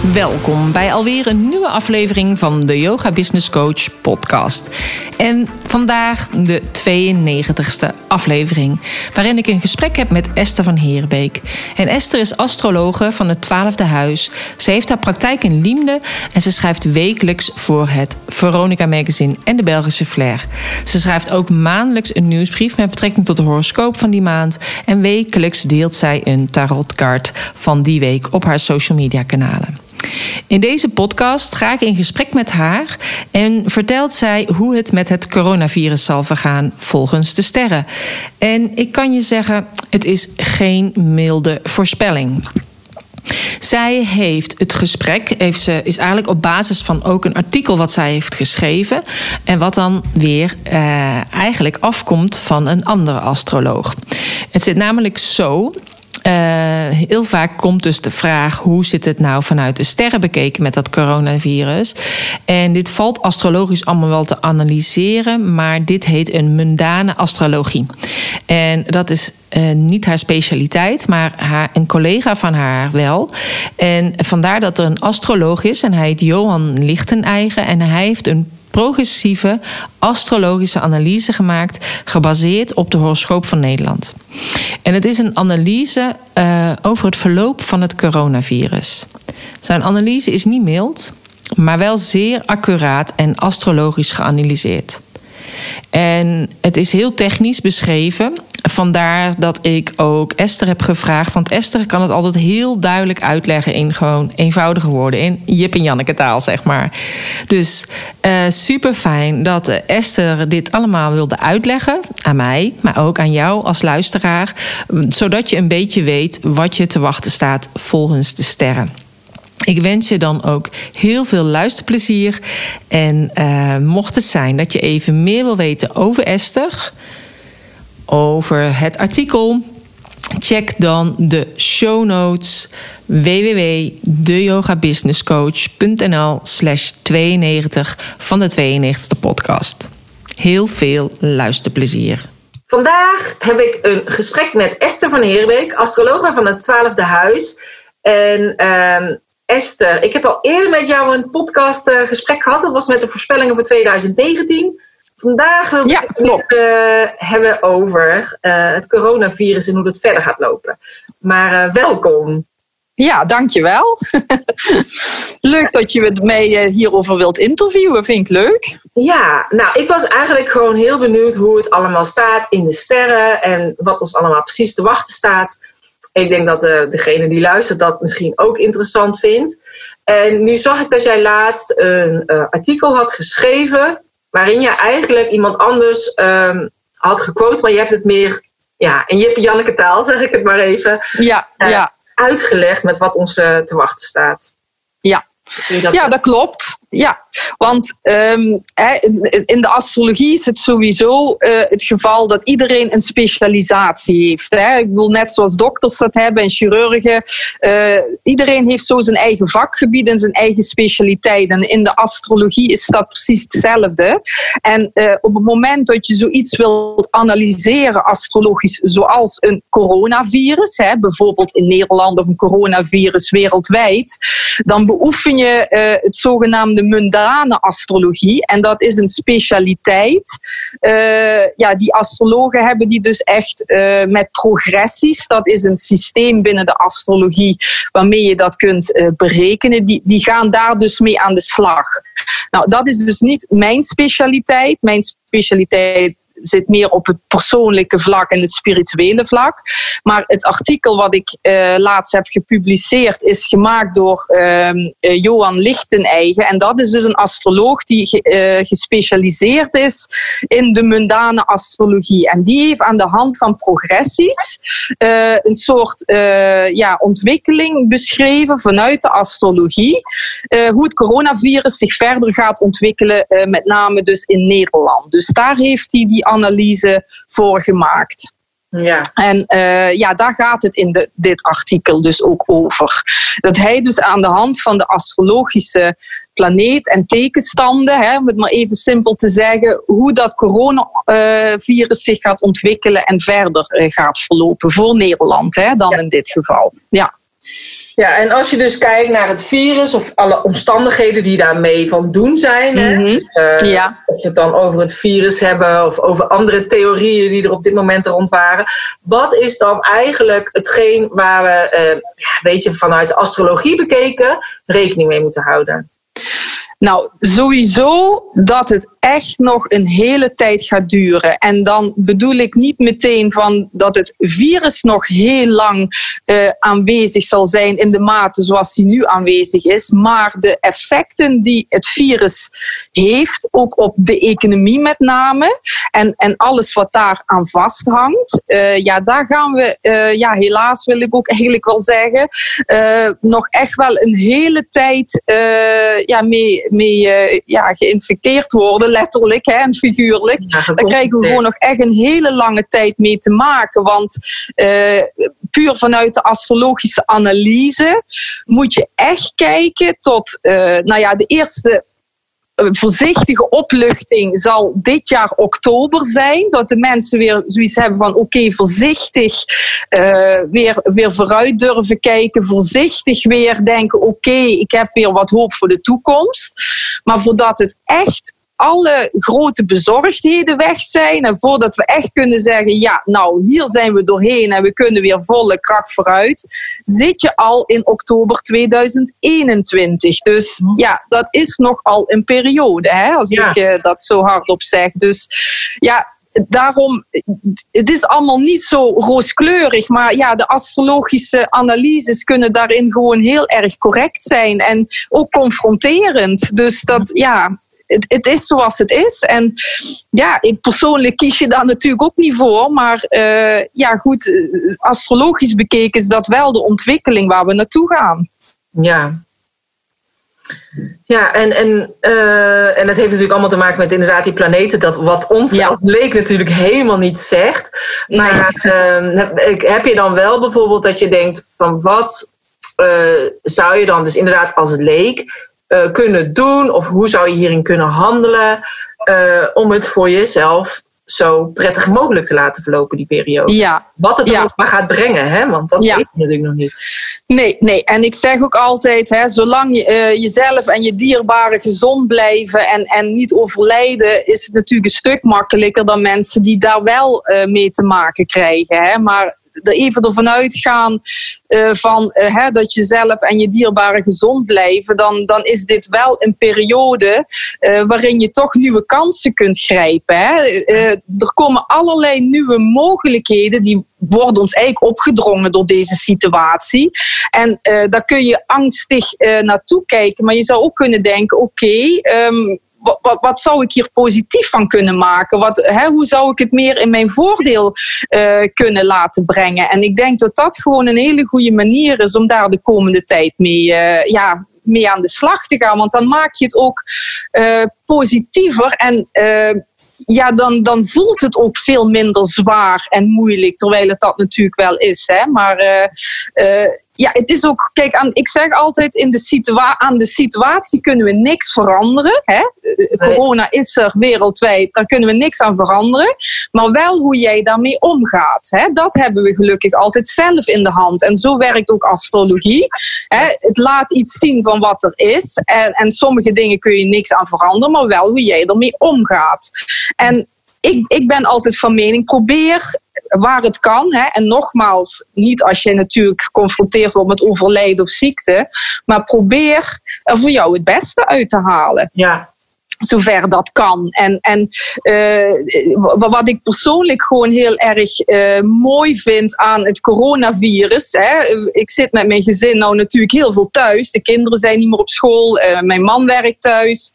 Welkom bij alweer een nieuwe aflevering van de Yoga Business Coach podcast. En vandaag de 92ste aflevering, waarin ik een gesprek heb met Esther van Heerbeek. En Esther is astrologe van het 12e huis. Ze heeft haar praktijk in Liemde en ze schrijft wekelijks voor het Veronica Magazine en de Belgische Flair. Ze schrijft ook maandelijks een nieuwsbrief met betrekking tot de horoscoop van die maand. En wekelijks deelt zij een tarotkaart van die week op haar social media kanalen. In deze podcast ga ik in gesprek met haar en vertelt zij hoe het met het coronavirus zal vergaan volgens de sterren. En ik kan je zeggen, het is geen milde voorspelling. Zij heeft het gesprek, heeft ze, is eigenlijk op basis van ook een artikel wat zij heeft geschreven. En wat dan weer uh, eigenlijk afkomt van een andere astroloog. Het zit namelijk zo uh, heel vaak komt dus de vraag: hoe zit het nou vanuit de sterren bekeken met dat coronavirus? En dit valt astrologisch allemaal wel te analyseren, maar dit heet een mundane astrologie. En dat is uh, niet haar specialiteit, maar haar, een collega van haar wel. En vandaar dat er een astroloog is en hij heet Johan Lichteneigen en hij heeft een progressieve astrologische analyse gemaakt, gebaseerd op de horoscoop van Nederland. En het is een analyse uh, over het verloop van het coronavirus. Zijn analyse is niet mild, maar wel zeer accuraat en astrologisch geanalyseerd. En het is heel technisch beschreven. Vandaar dat ik ook Esther heb gevraagd. Want Esther kan het altijd heel duidelijk uitleggen in gewoon eenvoudige woorden. In Jip en Janneke taal, zeg maar. Dus uh, super fijn dat Esther dit allemaal wilde uitleggen. Aan mij, maar ook aan jou als luisteraar. Zodat je een beetje weet wat je te wachten staat volgens de sterren. Ik wens je dan ook heel veel luisterplezier. En uh, mocht het zijn dat je even meer wil weten over Esther, over het artikel, check dan de show notes www.deyogabusinesscoach.nl slash 92 van de 92e podcast. Heel veel luisterplezier. Vandaag heb ik een gesprek met Esther van Heerbeek, astrologe van het 12e huis. En uh, Esther, ik heb al eerder met jou een podcastgesprek uh, gesprek gehad. Dat was met de voorspellingen voor 2019. Vandaag wil ik het uh, hebben over uh, het coronavirus en hoe het verder gaat lopen. Maar uh, welkom. Ja, dankjewel. leuk dat je met mij hierover wilt interviewen. Vind ik leuk. Ja, nou, ik was eigenlijk gewoon heel benieuwd hoe het allemaal staat in de sterren en wat ons allemaal precies te wachten staat. Ik denk dat de, degene die luistert dat misschien ook interessant vindt. En nu zag ik dat jij laatst een artikel had geschreven. Waarin je eigenlijk iemand anders um, had gequote, maar je hebt het meer ja, in Jip Janneke taal, zeg ik het maar even. Ja, uh, ja. Uitgelegd met wat ons uh, te wachten staat. Ja, dat ja, dat klopt. Ja, want um, in de astrologie is het sowieso uh, het geval dat iedereen een specialisatie heeft. Ik bedoel, net zoals dokters dat hebben en chirurgen. Uh, iedereen heeft zo zijn eigen vakgebied en zijn eigen specialiteit. En in de astrologie is dat precies hetzelfde. En uh, op het moment dat je zoiets wilt analyseren astrologisch, zoals een coronavirus, bijvoorbeeld in Nederland of een coronavirus wereldwijd, dan beoefen je het zogenaamde de mundane astrologie. En dat is een specialiteit. Uh, ja, die astrologen hebben die dus echt uh, met progressies. Dat is een systeem binnen de astrologie waarmee je dat kunt uh, berekenen. Die, die gaan daar dus mee aan de slag. Nou, dat is dus niet mijn specialiteit. Mijn specialiteit zit meer op het persoonlijke vlak en het spirituele vlak. Maar het artikel wat ik uh, laatst heb gepubliceerd is gemaakt door uh, Johan Lichteneigen. En dat is dus een astroloog die ge, gespecialiseerd is in de mundane astrologie. En die heeft aan de hand van progressies een soort ja, ontwikkeling beschreven vanuit de astrologie. hoe het coronavirus zich verder gaat ontwikkelen, met name dus in Nederland. Dus daar heeft hij die analyse voor gemaakt. Ja. En uh, ja, daar gaat het in de, dit artikel dus ook over. Dat hij dus aan de hand van de astrologische planeet- en tekenstanden, hè, om het maar even simpel te zeggen, hoe dat coronavirus zich gaat ontwikkelen en verder uh, gaat verlopen voor Nederland hè, dan in dit geval. Ja. Ja, en als je dus kijkt naar het virus of alle omstandigheden die daarmee van doen zijn, mm dus, uh, ja. of we het dan over het virus hebben of over andere theorieën die er op dit moment rond waren, wat is dan eigenlijk hetgeen waar we, uh, weet je, vanuit de astrologie bekeken, rekening mee moeten houden? Nou, sowieso dat het echt nog een hele tijd gaat duren. En dan bedoel ik niet meteen van dat het virus nog heel lang uh, aanwezig zal zijn in de mate zoals die nu aanwezig is. Maar de effecten die het virus heeft, ook op de economie met name, en, en alles wat daar aan vasthangt, uh, ja, daar gaan we, uh, ja, helaas wil ik ook eigenlijk wel zeggen, nog echt wel een hele tijd ja, mee, mee ja, geïnfecteerd worden letterlijk hè, en figuurlijk. Ja, Daar krijgen we gewoon nog echt een hele lange tijd mee te maken. Want uh, puur vanuit de astrologische analyse moet je echt kijken tot uh, nou ja, de eerste eh, voorzichtige opluchting zal dit jaar oktober zijn. Dat de mensen weer zoiets hebben van oké, voorzichtig uh, weer, weer vooruit durven kijken. Voorzichtig weer denken oké, ik heb weer wat hoop voor de toekomst. Maar voordat het echt alle grote bezorgdheden weg zijn. En voordat we echt kunnen zeggen, ja, nou, hier zijn we doorheen en we kunnen weer volle kracht vooruit, zit je al in oktober 2021. Dus ja, dat is nogal een periode, hè, als ik uh, dat zo hardop zeg. Dus ja, daarom, het is allemaal niet zo rooskleurig, maar ja, de astrologische analyses kunnen daarin gewoon heel erg correct zijn en ook confronterend. Dus dat, ja, het, het, is zoals het is. En ja, ik persoonlijk kies je daar natuurlijk ook niet voor. Maar uh, ja, goed, eh, astrologisch bekeken is dat wel de ontwikkeling waar we naartoe gaan. Ja, ja, en, en, uh, en dat heeft natuurlijk allemaal te maken met inderdaad die planeten. Dat wat ons ja. leek natuurlijk helemaal niet zegt. Maar nee. uh, heb je dan wel bijvoorbeeld dat je denkt van wat uh, zou je dan dus inderdaad als leek uh, kunnen doen? Of hoe zou je hierin kunnen handelen uh, om het voor jezelf zo prettig mogelijk te laten verlopen, die periode. Ja. Wat het ja. ook maar gaat brengen, hè? want dat ja. weet je natuurlijk nog niet. Nee, nee, en ik zeg ook altijd, hè, zolang je uh, jezelf en je dierbaren gezond blijven en, en niet overlijden, is het natuurlijk een stuk makkelijker dan mensen die daar wel uh, mee te maken krijgen. Hè? Maar er even ervan uitgaan uh, van, uh, hè, dat je zelf en je dierbaren gezond blijven, dan, dan is dit wel een periode uh, waarin je toch nieuwe kansen kunt grijpen. Hè. er komen allerlei nieuwe mogelijkheden die worden ons eigenlijk opgedrongen door deze situatie. En daar kun je angstig naartoe kijken, maar je zou ook kunnen denken: oké, um, wat, wat, zou ik hier positief van kunnen maken? Wat, hè, hoe zou ik het meer in mijn voordeel uh, kunnen laten brengen? En ik denk dat dat gewoon een hele goede manier is om daar de komende tijd mee, uh, ja, mee aan de slag te gaan. Want dan maak je het ook uh, positiever en ja, dan, dan voelt het ook veel minder zwaar en moeilijk. Terwijl het dat natuurlijk wel is. Hè? Maar ja, het is ook, kijk, aan, ik zeg altijd, in de situa aan de situatie kunnen we niks veranderen. Hè? Nee. Corona is er wereldwijd, daar kunnen we niks aan veranderen. Maar wel hoe jij daarmee omgaat. Hè? Dat hebben we gelukkig altijd zelf in de hand. En zo werkt ook astrologie. Hè? Het laat iets zien van wat er is. En, en sommige dingen kun je niks aan veranderen, maar wel hoe jij ermee omgaat. En ik, ik ben altijd van mening, probeer waar het kan. Hè. En nogmaals, niet als je natuurlijk geconfronteerd wordt met overlijden of ziekte. Maar probeer er voor jou het beste uit te halen. Ja zover dat kan. En, en uh, wat ik persoonlijk gewoon heel erg uh, mooi vind aan het coronavirus. Hè, ik zit met mijn gezin nou natuurlijk heel veel thuis. De kinderen zijn niet meer op school. Uh, mijn man werkt thuis.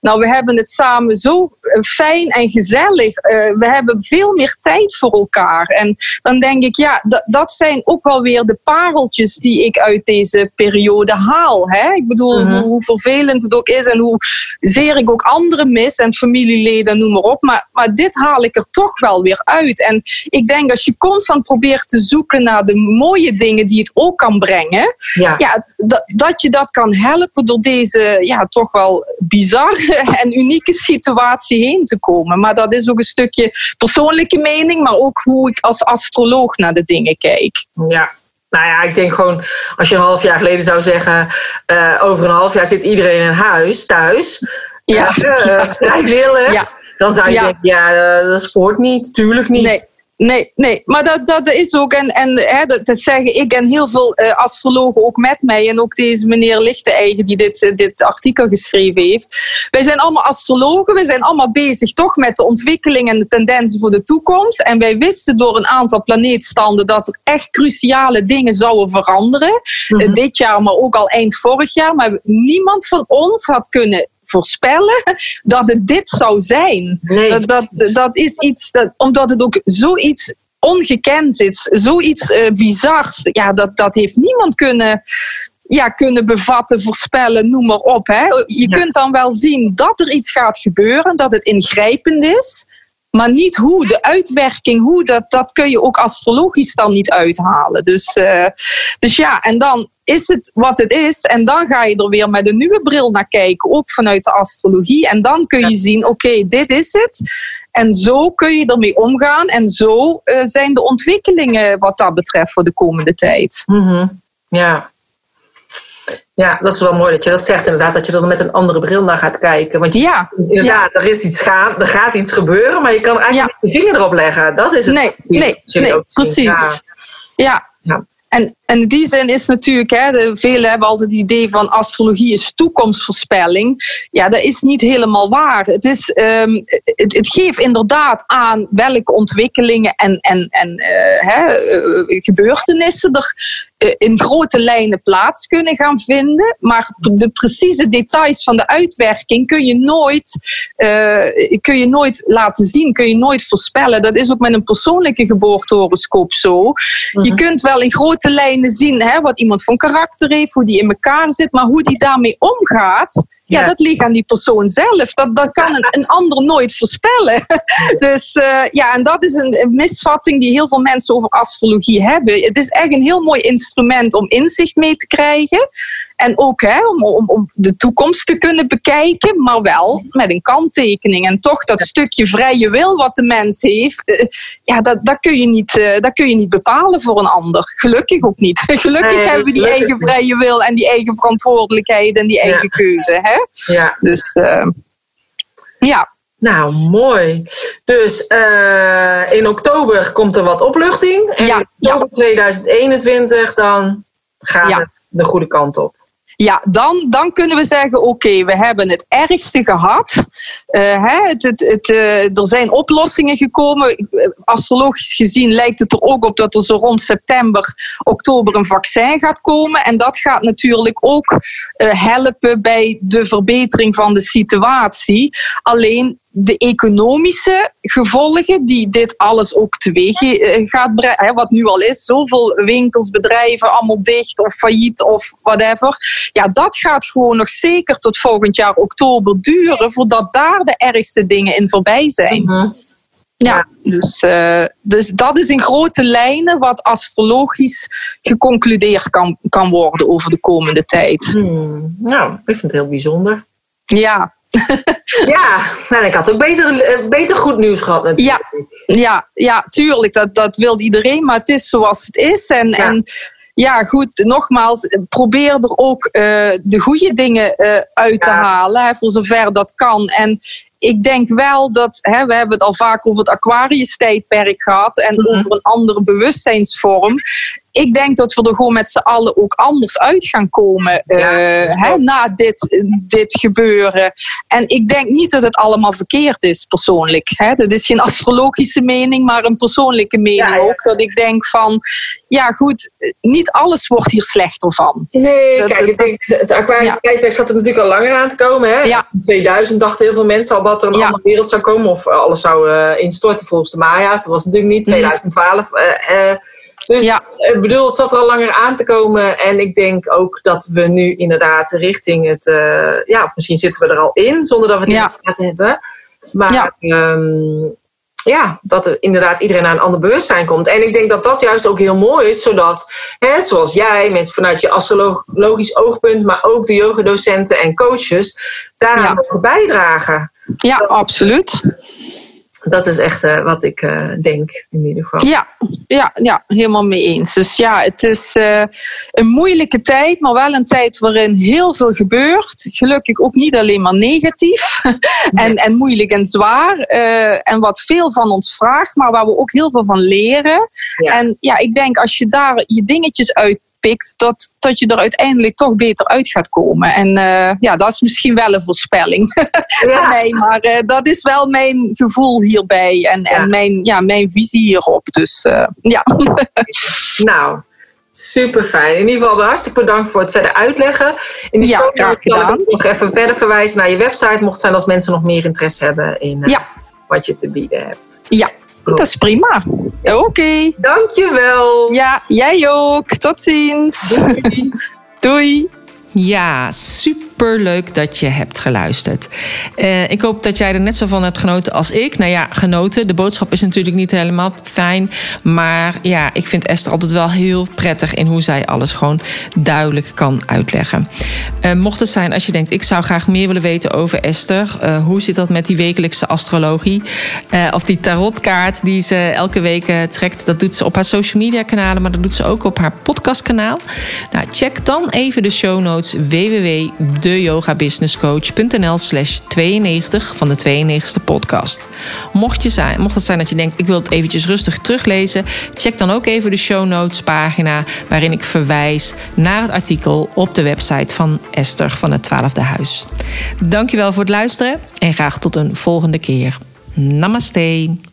Nou, we hebben het samen zo fijn en gezellig. we hebben veel meer tijd voor elkaar. En dan denk ik, ja, dat zijn ook wel weer de pareltjes die ik uit deze periode haal. Hè? Ik bedoel, mhm. hoe vervelend het ook is en hoe zeer ik ook anderen mis en familieleden, noem maar op. Maar, maar dit haal ik er toch wel weer uit. En ik denk als je constant probeert te zoeken naar de mooie dingen die het ook kan brengen, ja. ja dat je dat kan helpen door deze ja, toch wel bizarre en unieke situatie heen te komen. Maar dat is ook een stukje persoonlijke mening, maar ook hoe ik als astroloog naar de dingen kijk. Ja, nou ja, ik denk gewoon, als je een half jaar geleden zou zeggen, uh, over een half jaar zit iedereen in huis, thuis. Ja. Uh, ja. Dan zou je denken, ja, dat spoort niet, tuurlijk niet. Nee. Nee, nee, maar dat, dat is ook, en, en hè, dat, dat zeggen ik en heel veel uh, astrologen ook met mij, en ook deze meneer Lichte-eigen die dit, uh, dit artikel geschreven heeft. Wij zijn allemaal astrologen, we zijn allemaal bezig toch met de ontwikkeling en de tendensen voor de toekomst. En wij wisten door een aantal planeetstanden dat er echt cruciale dingen zouden veranderen. Mm dit jaar, maar ook al eind vorig jaar. Maar niemand van ons had kunnen voorspellen dat het dit zou zijn. Nee. Dat, dat, is iets, dat, omdat het ook zoiets ongekend is, zoiets uh, bizars. Ja, dat, dat heeft niemand kunnen, ja, kunnen bevatten, voorspellen, noem maar op. Hè. Je kunt dan wel zien dat er iets gaat gebeuren, dat het ingrijpend is. Maar niet hoe, de uitwerking, hoe, dat, dat kun je ook astrologisch dan niet uithalen. Dus, uh, dus ja, en dan is het wat het is. En dan ga je er weer met een nieuwe bril naar kijken, ook vanuit de astrologie. En dan kun je zien, oké, dit is het. En zo kun je ermee omgaan. En zo uh, zijn de ontwikkelingen wat dat betreft voor de komende tijd. Mm -hmm. Ja, ja, dat is wel mooi dat je dat zegt inderdaad, dat je er met een andere bril naar gaat kijken. Want ja, inderdaad, er, is iets gaan, er gaat iets gebeuren, maar je kan eigenlijk niet de vinger erop leggen. Dat is het. Nee, nee, nee precies. Ja. ja. En, en in die zin is natuurlijk, hè, de, velen hebben altijd het idee van astrologie is toekomstvoorspelling. Ja, dat is niet helemaal waar. Het, is, um, het, het, geeft inderdaad aan welke ontwikkelingen en, en, en uh, hè, uh, gebeurtenissen er uh, in grote lijnen plaats kunnen gaan vinden. Maar de precieze details van de uitwerking kun je nooit, kun je nooit laten zien, kun je nooit voorspellen. Dat is ook met een persoonlijke geboortehoroscoop zo. Mm -hmm. Je kunt wel in grote lijnen zien hè, wat iemand van karakter heeft, hoe die in elkaar zit, maar hoe die daarmee omgaat, ja, dat ligt aan die persoon zelf. Dat, dat kan een, een ander nooit voorspellen. dus uh, ja, en dat is een, een, misvatting die heel veel mensen over astrologie hebben. Het is echt een heel mooi instrument om inzicht mee te krijgen. En ook hè, om, om, om de toekomst te kunnen bekijken, maar wel met een kanttekening. En toch dat stukje vrije wil wat de mens heeft, uh, ja, dat, dat, kun je niet, uh, dat kun je niet bepalen voor een ander. Gelukkig ook niet. Gelukkig hebben we die eigen vrije wil en die eigen verantwoordelijkheid en die eigen keuze. Hè? Ja. Dus uh, ja. Nou, mooi. Dus uh, in oktober komt er wat opluchting. En ja, in oktober ja. 2021 dan gaat het de goede kant op. Ja, dan, dan kunnen we zeggen: oké, we hebben het ergste gehad. Uh, hè, het, het, uh, er zijn oplossingen gekomen. Astrologisch gezien lijkt het er ook op dat er zo rond september, oktober een vaccin gaat komen. En dat gaat natuurlijk ook helpen bij de verbetering van de situatie. Alleen de economische gevolgen die dit alles ook teweeg eh, gaat brengen, wat nu al is, zoveel winkels, bedrijven, allemaal dicht of failliet of whatever. Ja, dat gaat gewoon nog zeker tot volgend jaar oktober duren voordat daar de ergste dingen in voorbij zijn. Mhm. Ja, dus, uh, dus dat is in grote lijnen wat astrologisch geconcludeerd kan, kan worden over de komende tijd. Hmm. Nou, ik vind het heel bijzonder. Ja, ja, nou, ik had ook beter, eh, beter goed nieuws gehad natuurlijk. Ja, ja, ja tuurlijk. Dat, dat wil iedereen, maar het is zoals het is. En, ja. en ja, goed, nogmaals, probeer er ook uh, de goede dingen uh, uit te halen, hè, voor zover dat kan. En ik denk wel dat, hè, we hebben het al vaak over het Aquarius-tijdperk gehad en mm -hmm. over een andere bewustzijnsvorm ik denk dat we er gewoon met z'n allen ook anders uit gaan komen uh, hè, na dit, dit gebeuren. En ik denk niet dat het allemaal verkeerd is, persoonlijk. Hè. Dat is geen astrologische mening, maar een persoonlijke mening ook. Dat ik denk van, ja goed, niet alles wordt hier slechter van. Nee, kijk, ik denk, het Aquarius tijdperk zat er natuurlijk al langer aan te komen. Hè? Ja. In 2000 dachten heel veel mensen al dat er een andere wereld zou komen. Of alles zou uh, instorten volgens de Maya's. Dat was natuurlijk niet. 2012... Uh, dus ja. ik bedoel, het zat er al langer aan te komen. En ik denk ook dat we nu inderdaad richting het... Uh, ja, of misschien zitten we er al in, zonder dat we het ja. in hebben. Maar ja. Um, ja, dat er inderdaad iedereen naar een ander bewustzijn komt. En ik denk dat dat juist ook heel mooi is, zodat, hè, zoals jij, mensen vanuit je astrologisch oogpunt, maar ook de yogadocenten en coaches, ja. mogen bijdragen. Ja, absoluut dat is echt uh, wat ik uh, denk, in ieder geval. Ja, ja, ja, helemaal mee eens. Dus ja, het is uh, een moeilijke tijd, maar wel een tijd waarin heel veel gebeurt. Gelukkig ook niet alleen maar negatief en, en moeilijk en zwaar. en wat veel van ons vraagt, maar waar we ook heel veel van leren. Ja. En ja, ik denk als je daar je dingetjes uit pikt, dat, dat je er uiteindelijk toch beter uit gaat komen. En uh, ja, dat is misschien wel een voorspelling ja. mij, maar uh, dat is wel mijn gevoel hierbij en, ja. en mijn, ja, mijn visie hierop. Dus uh, ja. nou, Super fijn. In ieder geval hartstikke bedankt voor het verder uitleggen. In de ja, show kan ik nog even verder verwijzen naar je website, mocht zijn als mensen nog meer interesse hebben in ja. wat je te bieden hebt. Ja, dat is prima. Oké. Okay. Dankjewel. Ja, jij ook. Tot ziens. Doei. Doei. Ja, super leuk dat je hebt geluisterd. Uh, ik hoop dat jij er net zo van hebt genoten als ik. Nou ja, genoten. De boodschap is natuurlijk niet helemaal fijn. Maar ja, ik vind Esther altijd wel heel prettig in hoe zij alles gewoon duidelijk kan uitleggen. Uh, mocht het zijn als je denkt, ik zou graag meer willen weten over Esther. Uh, hoe zit dat met die wekelijkse astrologie? of die tarotkaart die ze elke week trekt. Dat doet ze op haar social media kanalen, maar dat doet ze ook op haar podcastkanaal. Nou, check dan even de show notes www.deyogabusinesscoach.nl slash 92 van de 92e podcast. Mocht, je zijn, mocht het zijn dat je denkt, ik wil het eventjes rustig teruglezen... check dan ook even de show notes pagina... waarin ik verwijs naar het artikel op de website van Esther van het Twaalfde Huis. Dankjewel voor het luisteren en graag tot een volgende keer. Namaste.